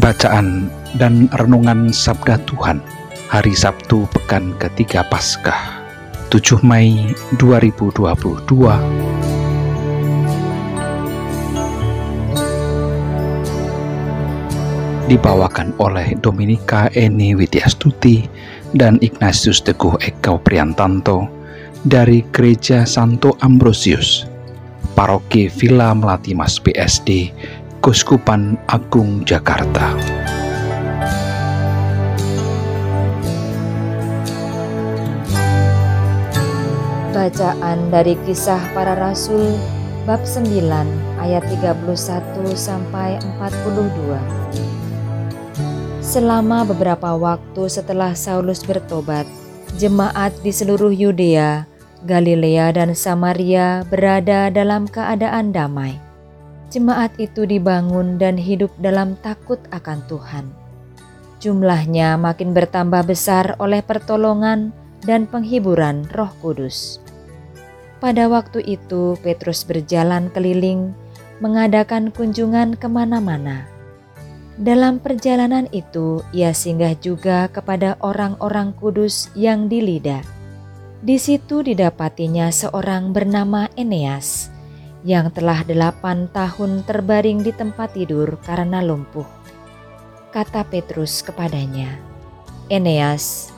Bacaan dan Renungan Sabda Tuhan Hari Sabtu Pekan Ketiga Paskah 7 Mei 2022 Dibawakan oleh Dominika Eni Widyastuti dan Ignatius Teguh Eka Priantanto dari Gereja Santo Ambrosius, Paroki Villa Melati Mas BSD, Kuskupan Agung Jakarta. Bacaan dari Kisah Para Rasul bab 9 ayat 31 sampai 42. Selama beberapa waktu setelah Saulus bertobat, jemaat di seluruh Yudea, Galilea dan Samaria berada dalam keadaan damai jemaat itu dibangun dan hidup dalam takut akan Tuhan. Jumlahnya makin bertambah besar oleh pertolongan dan penghiburan Roh Kudus. Pada waktu itu, Petrus berjalan keliling, mengadakan kunjungan ke mana-mana. Dalam perjalanan itu, ia singgah juga kepada orang-orang kudus yang di Lida. Di situ didapatinya seorang bernama Eneas yang telah delapan tahun terbaring di tempat tidur karena lumpuh. Kata Petrus kepadanya, Eneas,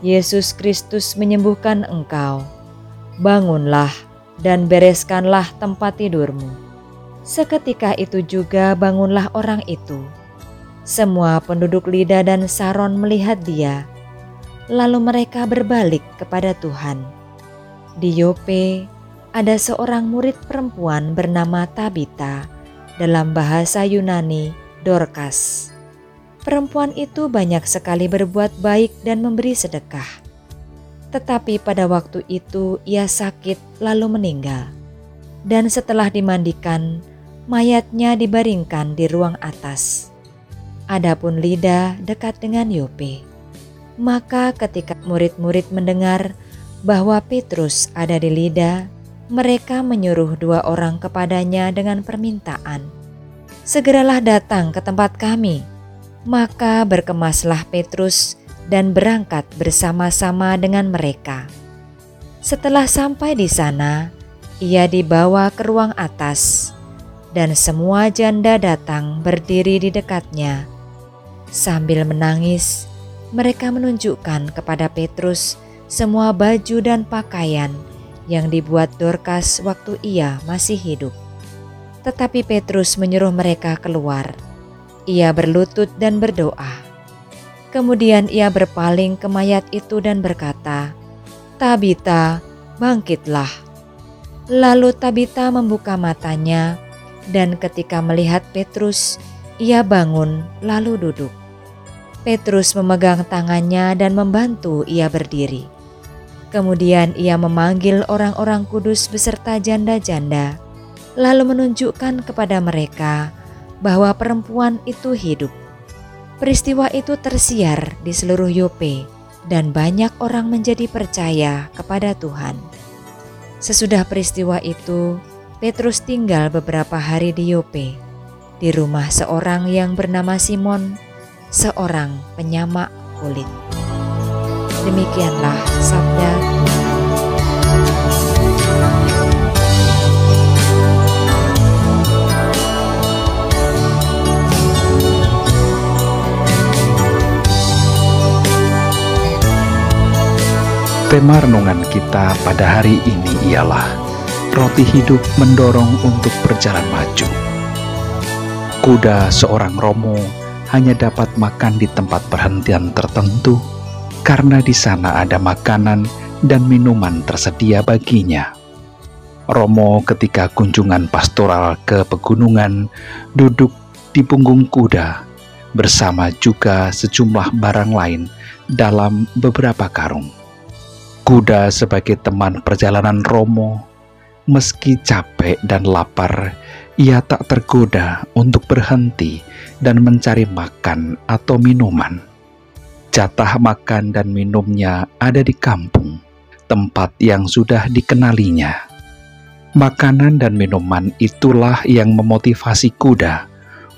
Yesus Kristus menyembuhkan engkau. Bangunlah dan bereskanlah tempat tidurmu. Seketika itu juga bangunlah orang itu. Semua penduduk Lida dan Saron melihat dia, lalu mereka berbalik kepada Tuhan. Di Yope, ada seorang murid perempuan bernama Tabita, dalam bahasa Yunani Dorcas. Perempuan itu banyak sekali berbuat baik dan memberi sedekah. Tetapi pada waktu itu ia sakit lalu meninggal. Dan setelah dimandikan, mayatnya dibaringkan di ruang atas. Adapun Lida dekat dengan Yope. Maka ketika murid-murid mendengar bahwa Petrus ada di Lida, mereka menyuruh dua orang kepadanya dengan permintaan, "Segeralah datang ke tempat kami." Maka berkemaslah Petrus dan berangkat bersama-sama dengan mereka. Setelah sampai di sana, ia dibawa ke ruang atas, dan semua janda datang berdiri di dekatnya. Sambil menangis, mereka menunjukkan kepada Petrus semua baju dan pakaian yang dibuat Dorcas waktu ia masih hidup. Tetapi Petrus menyuruh mereka keluar. Ia berlutut dan berdoa. Kemudian ia berpaling ke mayat itu dan berkata, "Tabita, bangkitlah." Lalu Tabita membuka matanya, dan ketika melihat Petrus, ia bangun lalu duduk. Petrus memegang tangannya dan membantu ia berdiri. Kemudian ia memanggil orang-orang kudus beserta janda-janda, lalu menunjukkan kepada mereka bahwa perempuan itu hidup. Peristiwa itu tersiar di seluruh Yope, dan banyak orang menjadi percaya kepada Tuhan. Sesudah peristiwa itu, Petrus tinggal beberapa hari di Yope, di rumah seorang yang bernama Simon, seorang penyamak kulit. Demikianlah sabda. Tema renungan kita pada hari ini ialah roti hidup mendorong untuk berjalan maju. Kuda seorang romo hanya dapat makan di tempat perhentian tertentu karena di sana ada makanan dan minuman tersedia baginya. Romo ketika kunjungan pastoral ke pegunungan duduk di punggung kuda bersama juga sejumlah barang lain dalam beberapa karung. Kuda sebagai teman perjalanan Romo, meski capek dan lapar, ia tak tergoda untuk berhenti dan mencari makan atau minuman. Jatah makan dan minumnya ada di kampung, tempat yang sudah dikenalinya. Makanan dan minuman itulah yang memotivasi kuda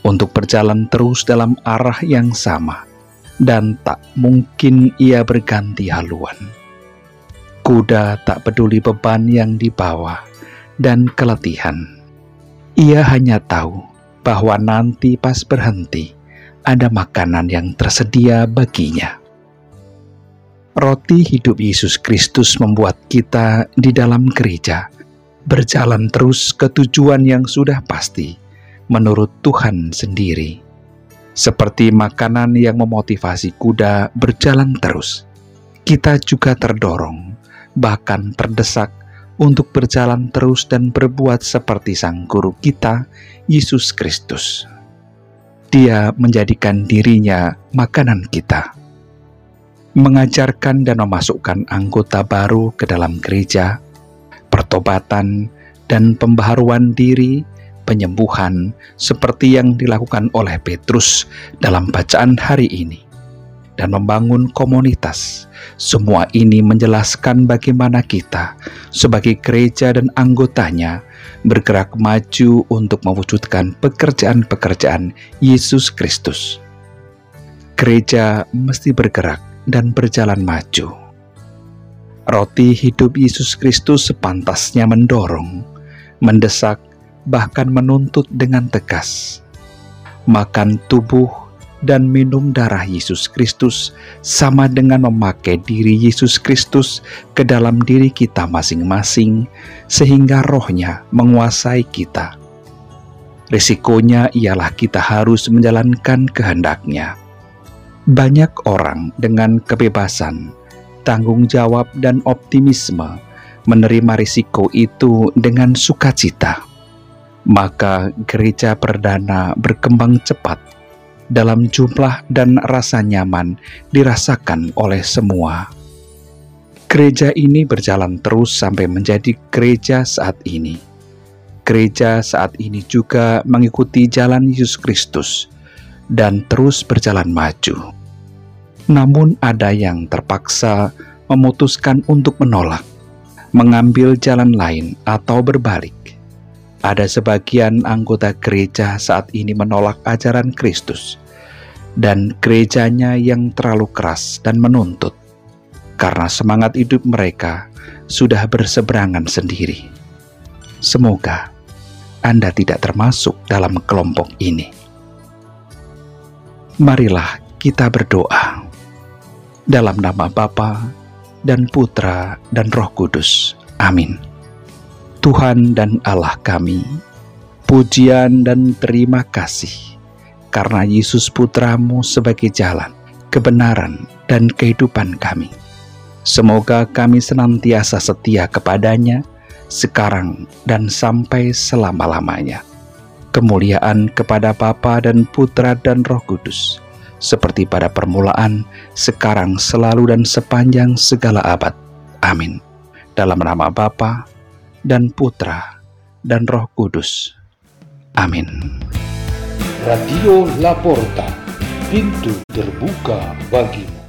untuk berjalan terus dalam arah yang sama, dan tak mungkin ia berganti haluan. Kuda tak peduli beban yang dibawa dan keletihan. Ia hanya tahu bahwa nanti pas berhenti ada makanan yang tersedia baginya. Roti hidup Yesus Kristus membuat kita di dalam gereja berjalan terus ke tujuan yang sudah pasti menurut Tuhan sendiri. Seperti makanan yang memotivasi kuda berjalan terus, kita juga terdorong, bahkan terdesak untuk berjalan terus dan berbuat seperti Sang Guru kita, Yesus Kristus. Dia menjadikan dirinya makanan kita, mengajarkan dan memasukkan anggota baru ke dalam gereja pertobatan, dan pembaharuan diri, penyembuhan, seperti yang dilakukan oleh Petrus dalam bacaan hari ini, dan membangun komunitas. Semua ini menjelaskan bagaimana kita, sebagai gereja dan anggotanya, bergerak maju untuk mewujudkan pekerjaan-pekerjaan Yesus Kristus. Gereja mesti bergerak dan berjalan maju Roti hidup Yesus Kristus sepantasnya mendorong, mendesak, bahkan menuntut dengan tegas. Makan tubuh dan minum darah Yesus Kristus sama dengan memakai diri Yesus Kristus ke dalam diri kita masing-masing, sehingga rohnya menguasai kita. Risikonya ialah kita harus menjalankan kehendaknya. Banyak orang dengan kebebasan tanggung jawab dan optimisme menerima risiko itu dengan sukacita. Maka gereja perdana berkembang cepat dalam jumlah dan rasa nyaman dirasakan oleh semua. Gereja ini berjalan terus sampai menjadi gereja saat ini. Gereja saat ini juga mengikuti jalan Yesus Kristus dan terus berjalan maju namun ada yang terpaksa memutuskan untuk menolak, mengambil jalan lain, atau berbalik. Ada sebagian anggota gereja saat ini menolak ajaran Kristus, dan gerejanya yang terlalu keras dan menuntut, karena semangat hidup mereka sudah berseberangan sendiri. Semoga Anda tidak termasuk dalam kelompok ini. Marilah kita berdoa dalam nama Bapa dan Putra dan Roh Kudus. Amin. Tuhan dan Allah kami, pujian dan terima kasih karena Yesus Putramu sebagai jalan, kebenaran, dan kehidupan kami. Semoga kami senantiasa setia kepadanya sekarang dan sampai selama-lamanya. Kemuliaan kepada Bapa dan Putra dan Roh Kudus seperti pada permulaan, sekarang, selalu, dan sepanjang segala abad. Amin. Dalam nama Bapa dan Putra dan Roh Kudus. Amin. Radio Laporta, pintu terbuka bagimu.